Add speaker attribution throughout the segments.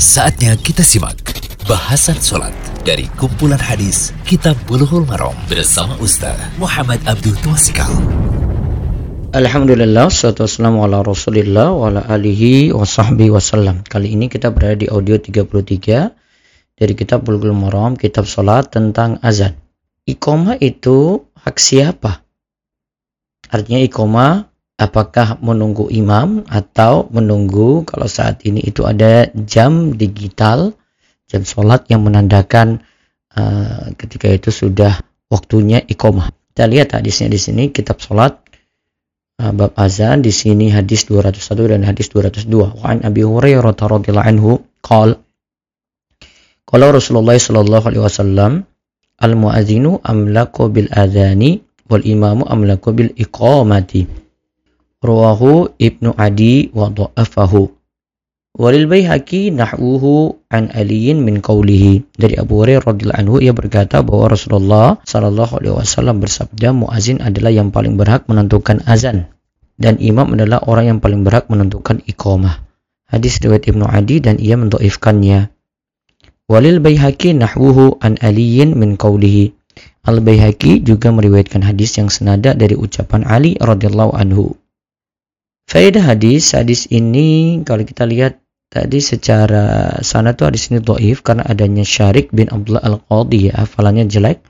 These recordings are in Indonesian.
Speaker 1: Saatnya kita simak bahasan sholat dari kumpulan hadis Kitab Bulughul Maram bersama Ustaz Muhammad Abdul Tuasikal.
Speaker 2: Alhamdulillah, salatu wassalamu ala rasulillah wa ala alihi wa sahbihi wasallam. Kali ini kita berada di audio 33 dari kitab Bulughul Maram, kitab sholat tentang azan. Iqomah itu hak siapa? Artinya iqomah apakah menunggu imam atau menunggu kalau saat ini itu ada jam digital jam sholat yang menandakan uh, ketika itu sudah waktunya iqomah. Kita lihat hadisnya di sini kitab sholat uh, bab azan di sini hadis 201 dan hadis 202. Wa Abi Hurairah radhiyallahu anhu qala Qala Rasulullah sallallahu alaihi wasallam al muadzinu amlaku bil adhani wal imamu amlaku bil iqamati Rawahu Ibnu Adi wa dha'afahu. Walil Baihaqi nahwuhu an Aliyin min qawlihi. Dari Abu Hurairah radhiyallahu anhu ia berkata bahwa Rasulullah sallallahu alaihi wasallam bersabda muazin adalah yang paling berhak menentukan azan dan imam adalah orang yang paling berhak menentukan iqamah. Hadis riwayat Ibnu Adi dan ia mendhaifkannya. Walil Baihaqi nahwuhu an Aliyin min qawlihi. Al-Baihaqi juga meriwayatkan hadis yang senada dari ucapan Ali radhiyallahu anhu. Faedah hadis, hadis ini kalau kita lihat tadi secara sana tuh hadis ini doif karena adanya Syarik bin Abdullah Al-Qadhi ya, hafalannya jelek.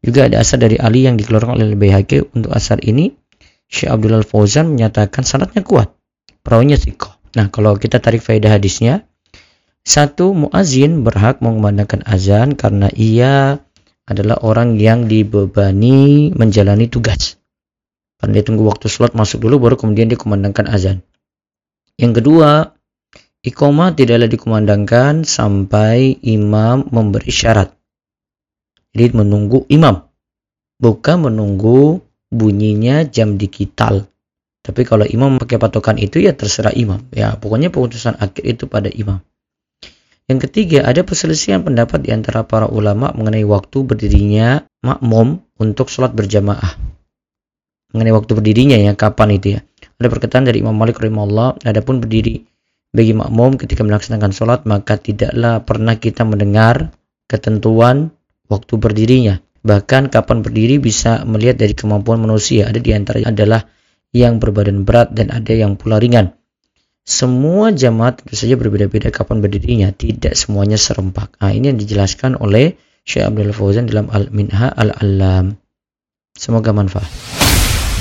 Speaker 2: Juga ada asar dari Ali yang dikeluarkan oleh BHK untuk asar ini. Syekh Abdullah Fauzan menyatakan sanatnya kuat. Perawinya sikoh. Nah kalau kita tarik faedah hadisnya, satu muazin berhak mengumandangkan azan karena ia adalah orang yang dibebani menjalani tugas. Karena dia tunggu waktu sholat masuk dulu baru kemudian dikumandangkan azan. Yang kedua, iqamah tidaklah dikumandangkan sampai imam memberi syarat. Jadi menunggu imam. Bukan menunggu bunyinya jam digital. Tapi kalau imam pakai patokan itu ya terserah imam. Ya pokoknya keputusan akhir itu pada imam. Yang ketiga, ada perselisihan pendapat di antara para ulama mengenai waktu berdirinya makmum untuk sholat berjamaah mengenai waktu berdirinya ya kapan itu ya. Ada perkataan dari Imam Malik rahimahullah adapun berdiri bagi makmum ketika melaksanakan sholat maka tidaklah pernah kita mendengar ketentuan waktu berdirinya. Bahkan kapan berdiri bisa melihat dari kemampuan manusia. Ada di antara adalah yang berbadan berat dan ada yang pula ringan. Semua jamaat tentu saja berbeda-beda kapan berdirinya. Tidak semuanya serempak. Nah ini yang dijelaskan oleh Syekh Abdul Fauzan dalam Al-Minha Al-Alam semoga manfaat